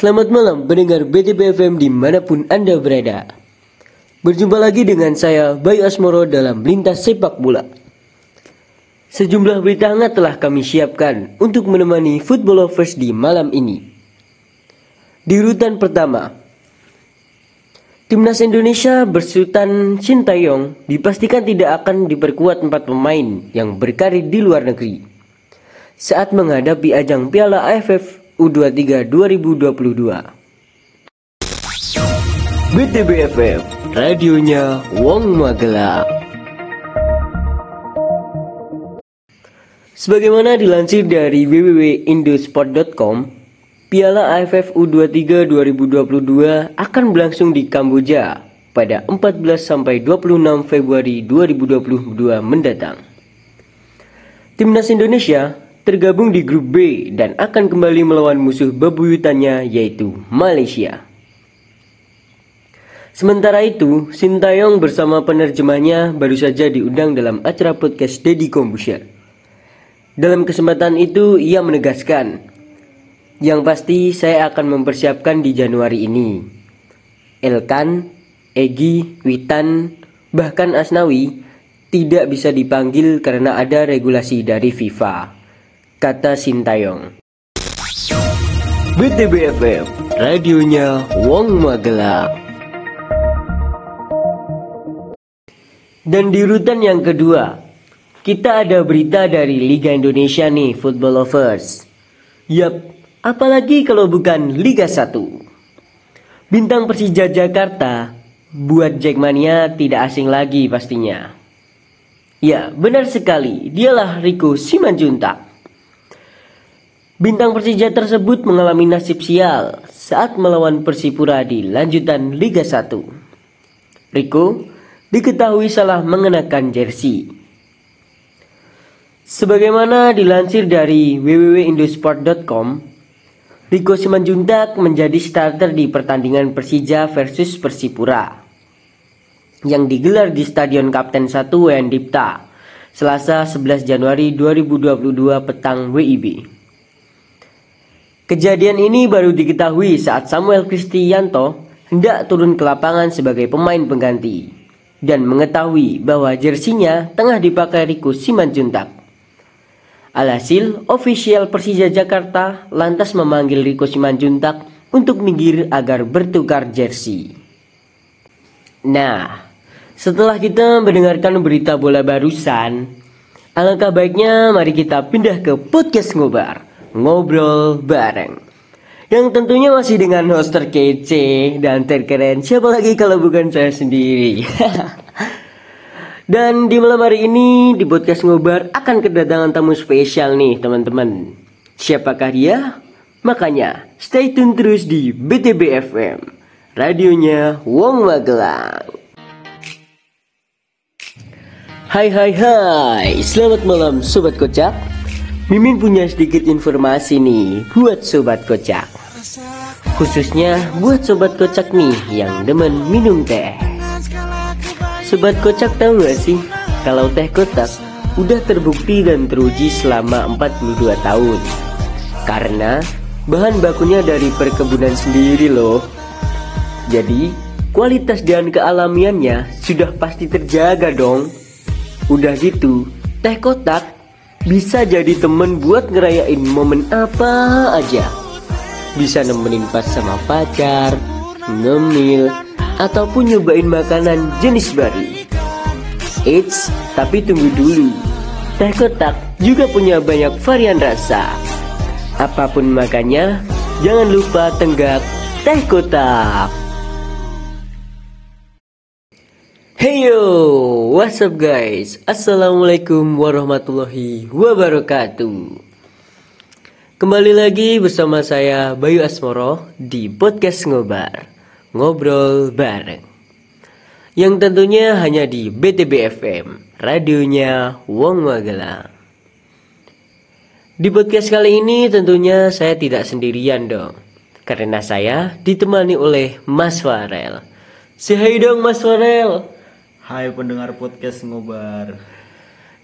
Selamat malam pendengar BTP FM di mana pun Anda berada. Berjumpa lagi dengan saya Bayu Asmoro dalam Lintas Sepak Bola. Sejumlah berita hangat telah kami siapkan untuk menemani football lovers di malam ini. Di urutan pertama, Timnas Indonesia bersutan Sintayong dipastikan tidak akan diperkuat empat pemain yang berkarir di luar negeri saat menghadapi ajang Piala AFF U23 2022. BTBFM, radionya Wong Magelang. Sebagaimana dilansir dari www.indosport.com, Piala AFF U23 2022 akan berlangsung di Kamboja pada 14 sampai 26 Februari 2022 mendatang. Timnas Indonesia tergabung di grup B dan akan kembali melawan musuh bebuyutannya yaitu Malaysia. Sementara itu, Sintayong bersama penerjemahnya baru saja diundang dalam acara podcast Deddy Kombusya. Dalam kesempatan itu, ia menegaskan, yang pasti saya akan mempersiapkan di Januari ini. Elkan, Egi, Witan, bahkan Asnawi tidak bisa dipanggil karena ada regulasi dari FIFA kata Sintayong. BTBFM, radionya Wong Magelang. Dan di urutan yang kedua, kita ada berita dari Liga Indonesia nih, football lovers. Yap, apalagi kalau bukan Liga 1. Bintang Persija Jakarta buat Jackmania tidak asing lagi pastinya. Ya, benar sekali, dialah Riko Simanjuntak. Bintang Persija tersebut mengalami nasib sial saat melawan Persipura di lanjutan Liga 1. Riko diketahui salah mengenakan jersey. Sebagaimana dilansir dari www.indosport.com, Riko Simanjuntak menjadi starter di pertandingan Persija versus Persipura yang digelar di Stadion Kapten 1 WN Dipta, Selasa 11 Januari 2022 petang WIB. Kejadian ini baru diketahui saat Samuel Kristianto hendak turun ke lapangan sebagai pemain pengganti dan mengetahui bahwa jersinya tengah dipakai Riko Simanjuntak. Alhasil, ofisial Persija Jakarta lantas memanggil Riko Simanjuntak untuk minggir agar bertukar jersey. Nah, setelah kita mendengarkan berita bola barusan, alangkah baiknya mari kita pindah ke podcast ngobar ngobrol bareng. Yang tentunya masih dengan host terkece dan terkeren. Siapa lagi kalau bukan saya sendiri? dan di malam hari ini di podcast ngobar akan kedatangan tamu spesial nih teman-teman. Siapakah dia? Makanya stay tune terus di BTB FM. Radionya Wong Magelang. Hai hai hai, selamat malam Sobat Kocak Mimin punya sedikit informasi nih buat sobat kocak. Khususnya buat sobat kocak nih yang demen minum teh. Sobat kocak tahu gak sih kalau teh kotak udah terbukti dan teruji selama 42 tahun. Karena bahan bakunya dari perkebunan sendiri loh. Jadi kualitas dan kealamiannya sudah pasti terjaga dong. Udah gitu, teh kotak bisa jadi temen buat ngerayain momen apa aja. Bisa nemenin pas sama pacar, ngemil, ataupun nyobain makanan jenis baru. Eits, tapi tunggu dulu. Teh kotak juga punya banyak varian rasa. Apa pun makannya, jangan lupa tenggak teh kotak. Hey yo, what's up guys? Assalamualaikum warahmatullahi wabarakatuh. Kembali lagi bersama saya Bayu Asmoro di podcast Ngobar, ngobrol bareng. Yang tentunya hanya di BTB FM, radionya Wong Magelang. Di podcast kali ini tentunya saya tidak sendirian dong, karena saya ditemani oleh Mas Farel. Say dong Mas Farel. Hai pendengar podcast ngobar.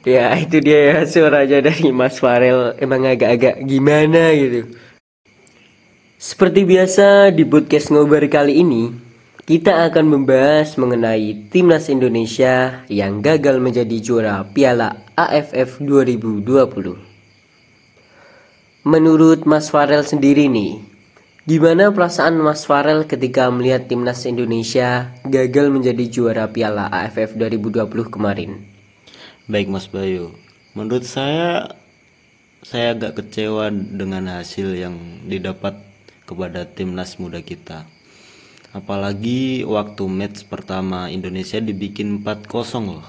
Ya itu dia ya suaranya dari Mas Farel emang agak-agak gimana gitu. Seperti biasa di podcast ngobar kali ini, kita akan membahas mengenai timnas Indonesia yang gagal menjadi juara Piala AFF 2020. Menurut Mas Farel sendiri nih, gimana perasaan Mas Farel ketika melihat timnas Indonesia gagal menjadi juara Piala AFF 2020 kemarin? Baik Mas Bayu, menurut saya saya agak kecewa dengan hasil yang didapat kepada timnas muda kita. Apalagi waktu match pertama Indonesia dibikin 4-0 loh.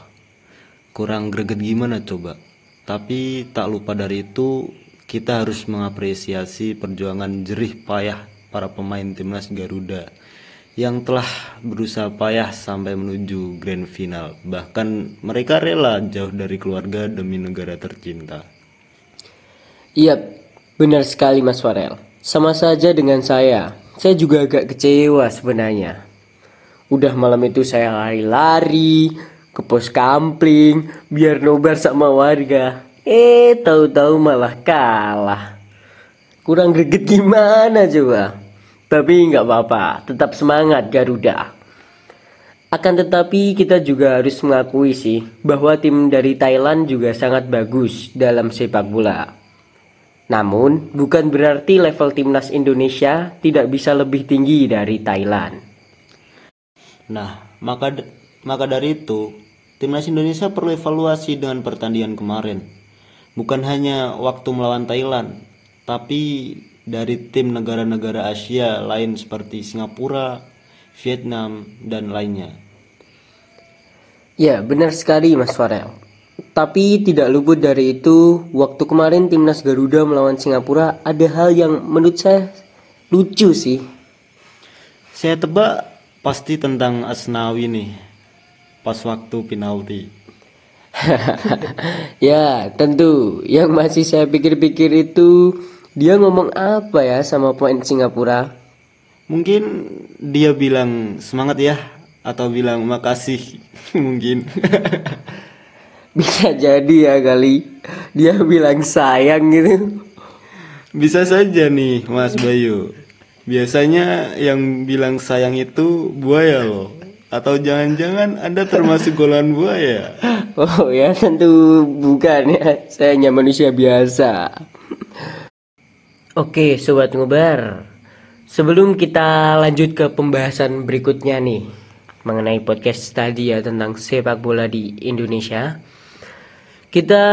Kurang greget gimana coba. Tapi tak lupa dari itu kita harus mengapresiasi perjuangan jerih payah para pemain timnas Garuda yang telah berusaha payah sampai menuju grand final. Bahkan mereka rela jauh dari keluarga demi negara tercinta. Iya, benar sekali Mas Farel. Sama saja dengan saya. Saya juga agak kecewa sebenarnya. Udah malam itu saya lari-lari ke pos kampling biar nobar sama warga. Eh, tahu-tahu malah kalah. Kurang greget gimana coba? Tapi nggak apa-apa, tetap semangat Garuda. Akan tetapi kita juga harus mengakui sih bahwa tim dari Thailand juga sangat bagus dalam sepak bola. Namun, bukan berarti level timnas Indonesia tidak bisa lebih tinggi dari Thailand. Nah, maka maka dari itu, timnas Indonesia perlu evaluasi dengan pertandingan kemarin. Bukan hanya waktu melawan Thailand, tapi dari tim negara-negara Asia lain seperti Singapura, Vietnam, dan lainnya. Ya, benar sekali Mas Farel. Tapi tidak luput dari itu, waktu kemarin timnas Garuda melawan Singapura ada hal yang menurut saya lucu sih. Saya tebak pasti tentang Asnawi nih, pas waktu penalti. ya, tentu. Yang masih saya pikir-pikir itu dia ngomong apa ya sama pemain Singapura? Mungkin dia bilang semangat ya atau bilang makasih mungkin. Bisa jadi ya kali Dia bilang sayang gitu Bisa saja nih Mas Bayu Biasanya yang bilang sayang itu buaya loh Atau jangan-jangan Anda termasuk golongan buaya Oh ya tentu bukan ya Saya hanya manusia biasa Oke Sobat Ngobar Sebelum kita lanjut ke pembahasan berikutnya nih Mengenai podcast tadi ya tentang sepak bola di Indonesia kita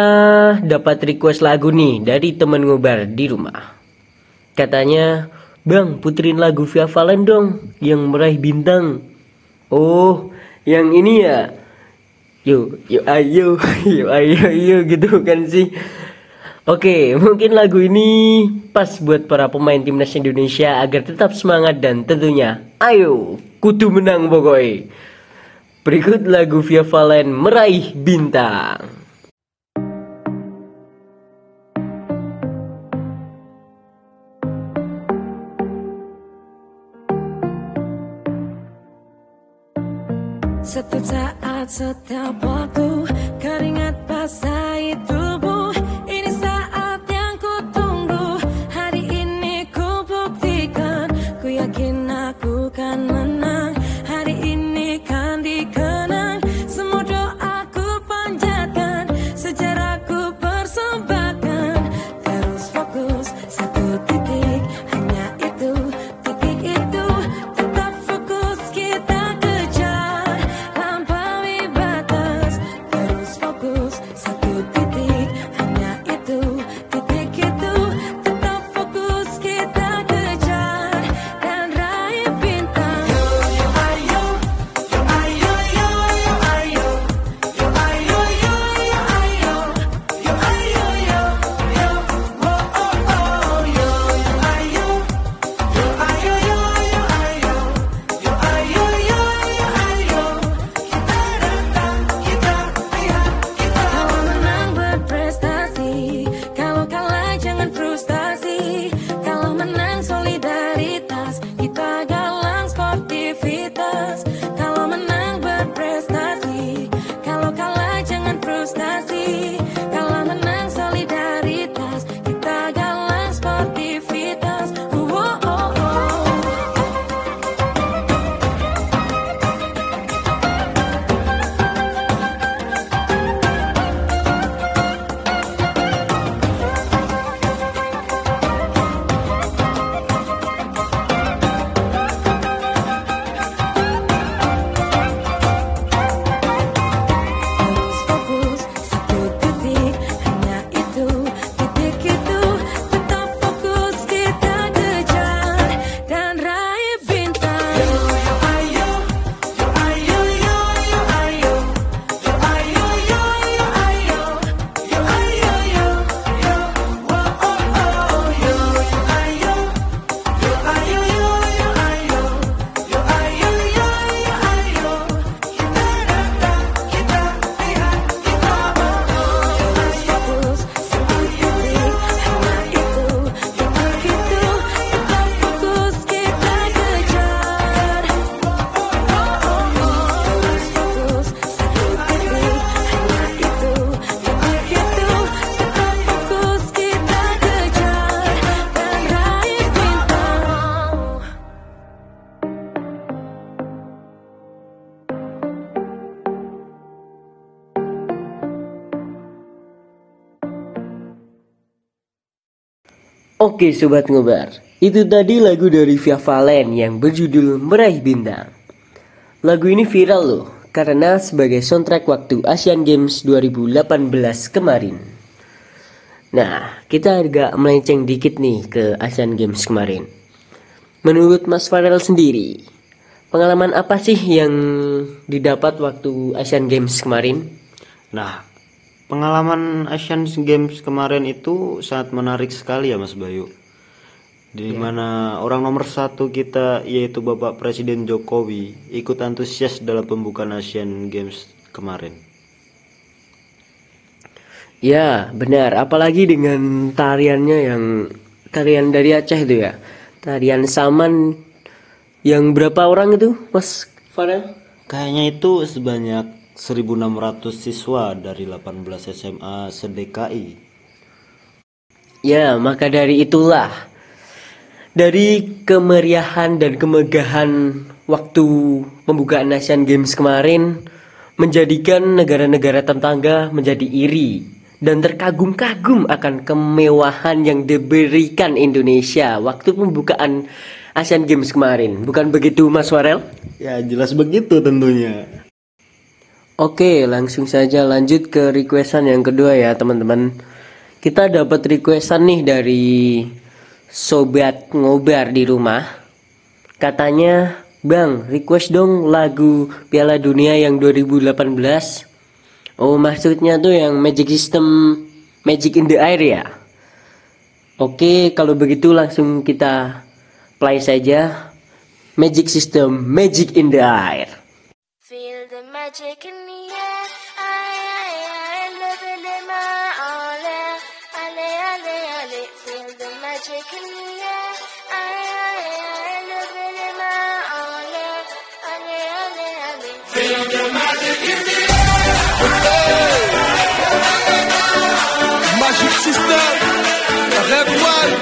dapat request lagu nih dari teman ngobar di rumah. Katanya, Bang, puterin lagu Via Valen dong yang meraih bintang. Oh, yang ini ya? Yuk, yuk ayo, yuk ayo, yuk gitu kan sih. Oke, mungkin lagu ini pas buat para pemain timnas Indonesia agar tetap semangat dan tentunya ayo kutu menang pokoknya. Berikut lagu Via Valen meraih bintang. să te abată Oke sobat ngobar, itu tadi lagu dari Via Valen yang berjudul Meraih Bintang. Lagu ini viral loh, karena sebagai soundtrack waktu Asian Games 2018 kemarin. Nah, kita agak melenceng dikit nih ke Asian Games kemarin. Menurut Mas Farel sendiri, pengalaman apa sih yang didapat waktu Asian Games kemarin? Nah, pengalaman Asian Games kemarin itu sangat menarik sekali ya Mas Bayu. Di mana orang nomor satu kita yaitu Bapak Presiden Jokowi ikut antusias dalam pembukaan Asian Games kemarin. Ya, benar. Apalagi dengan tariannya yang tarian dari Aceh itu ya. Tarian Saman yang berapa orang itu, Mas Farel? Kayaknya itu sebanyak 1.600 siswa dari 18 SMA se-DKI. Ya, maka dari itulah dari kemeriahan dan kemegahan waktu pembukaan Asian Games kemarin menjadikan negara-negara tetangga menjadi iri dan terkagum-kagum akan kemewahan yang diberikan Indonesia waktu pembukaan Asian Games kemarin. Bukan begitu Mas Warel? Ya jelas begitu tentunya. Oke, langsung saja lanjut ke requestan yang kedua ya teman-teman. Kita dapat requestan nih dari sobat ngobar di rumah. Katanya, Bang, request dong lagu Piala Dunia yang 2018. Oh, maksudnya tuh yang Magic System Magic in the Air ya. Oke, kalau begitu langsung kita play saja Magic System Magic in the Air. magic in the air. Aye, aye, aye. Ale, ale, ale, feel the magic in the air. Aye, aye, aye. Ale, ale, ale, feel the magic in the air. Magic System, Rev One,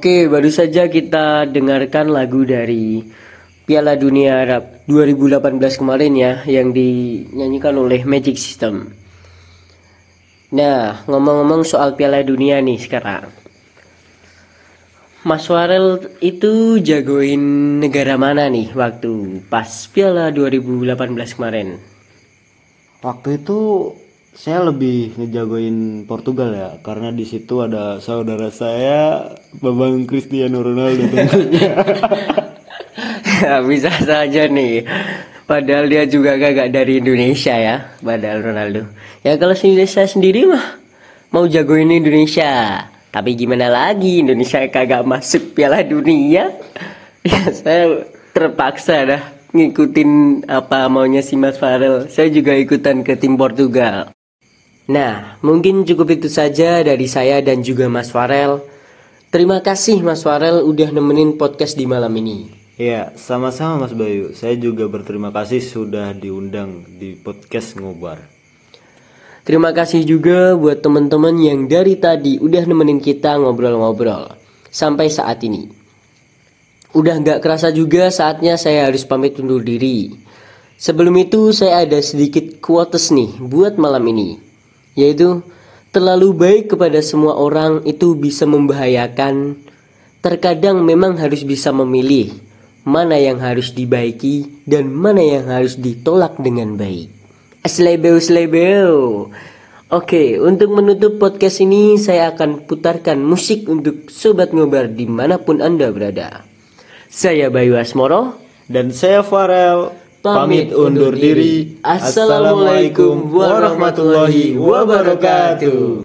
Oke, baru saja kita dengarkan lagu dari Piala Dunia Arab 2018 kemarin ya yang dinyanyikan oleh Magic System. Nah, ngomong-ngomong soal Piala Dunia nih sekarang. Mas Warel itu jagoin negara mana nih waktu pas Piala 2018 kemarin? Waktu itu saya lebih ngejagoin Portugal ya karena di situ ada saudara saya Babang Cristiano Ronaldo tentunya. Ya, bisa saja nih. Padahal dia juga kagak dari Indonesia ya, padahal Ronaldo. Ya kalau si Indonesia sendiri mah mau jagoin Indonesia. Tapi gimana lagi Indonesia kagak masuk Piala Dunia? Ya saya terpaksa dah ngikutin apa maunya si Mas Farel. Saya juga ikutan ke tim Portugal. Nah, mungkin cukup itu saja dari saya dan juga Mas Farel. Terima kasih Mas Farel udah nemenin podcast di malam ini. Ya, sama-sama Mas Bayu. Saya juga berterima kasih sudah diundang di podcast Ngobar. Terima kasih juga buat teman-teman yang dari tadi udah nemenin kita ngobrol-ngobrol sampai saat ini. Udah nggak kerasa juga saatnya saya harus pamit undur diri. Sebelum itu saya ada sedikit quotes nih buat malam ini. Yaitu terlalu baik kepada semua orang itu bisa membahayakan. Terkadang memang harus bisa memilih mana yang harus dibaiki dan mana yang harus ditolak dengan baik. Slebeu slebeu. Oke, untuk menutup podcast ini saya akan putarkan musik untuk sobat ngobar di mana pun anda berada. Saya Bayu Asmoro. Dan saya Farel pamit undur diri. Assalamualaikum warahmatullahi wabarakatuh.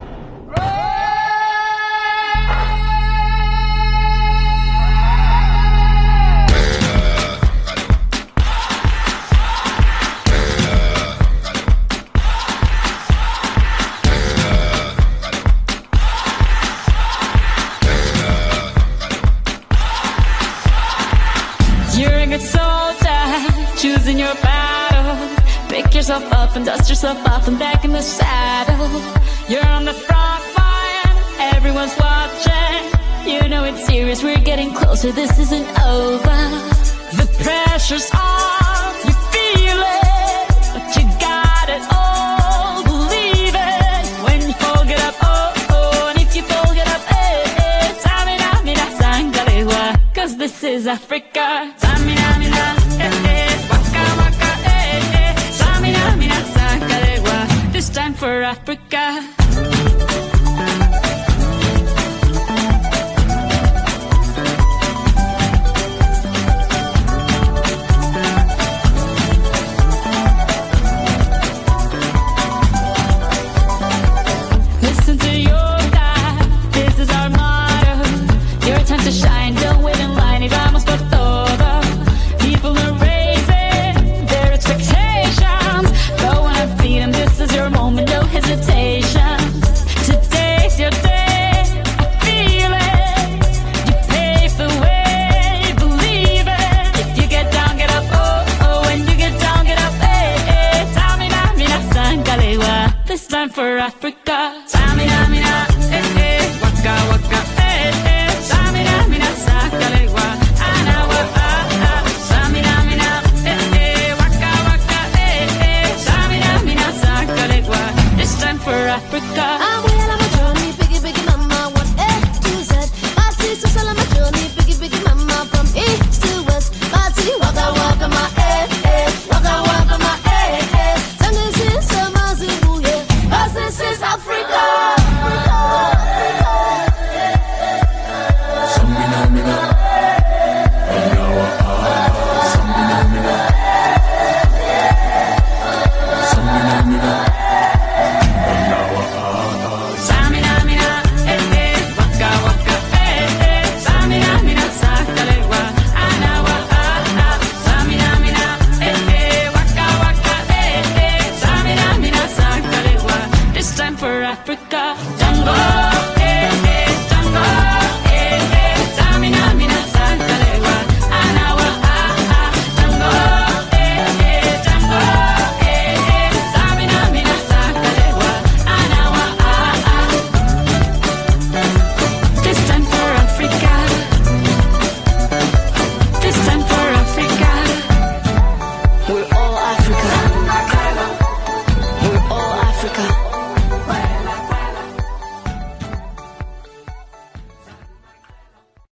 Closer, this isn't over. The pressure's on, you feel it, but you got it all. Believe it when you fold it up, oh oh, and if you fold it up, eh eh. Tamina, mina, sangalewa, cause this is Africa. Tamina, mina, eh eh, waka waka, eh eh. Tamina, mina, sangalewa, this time for Africa. despertar.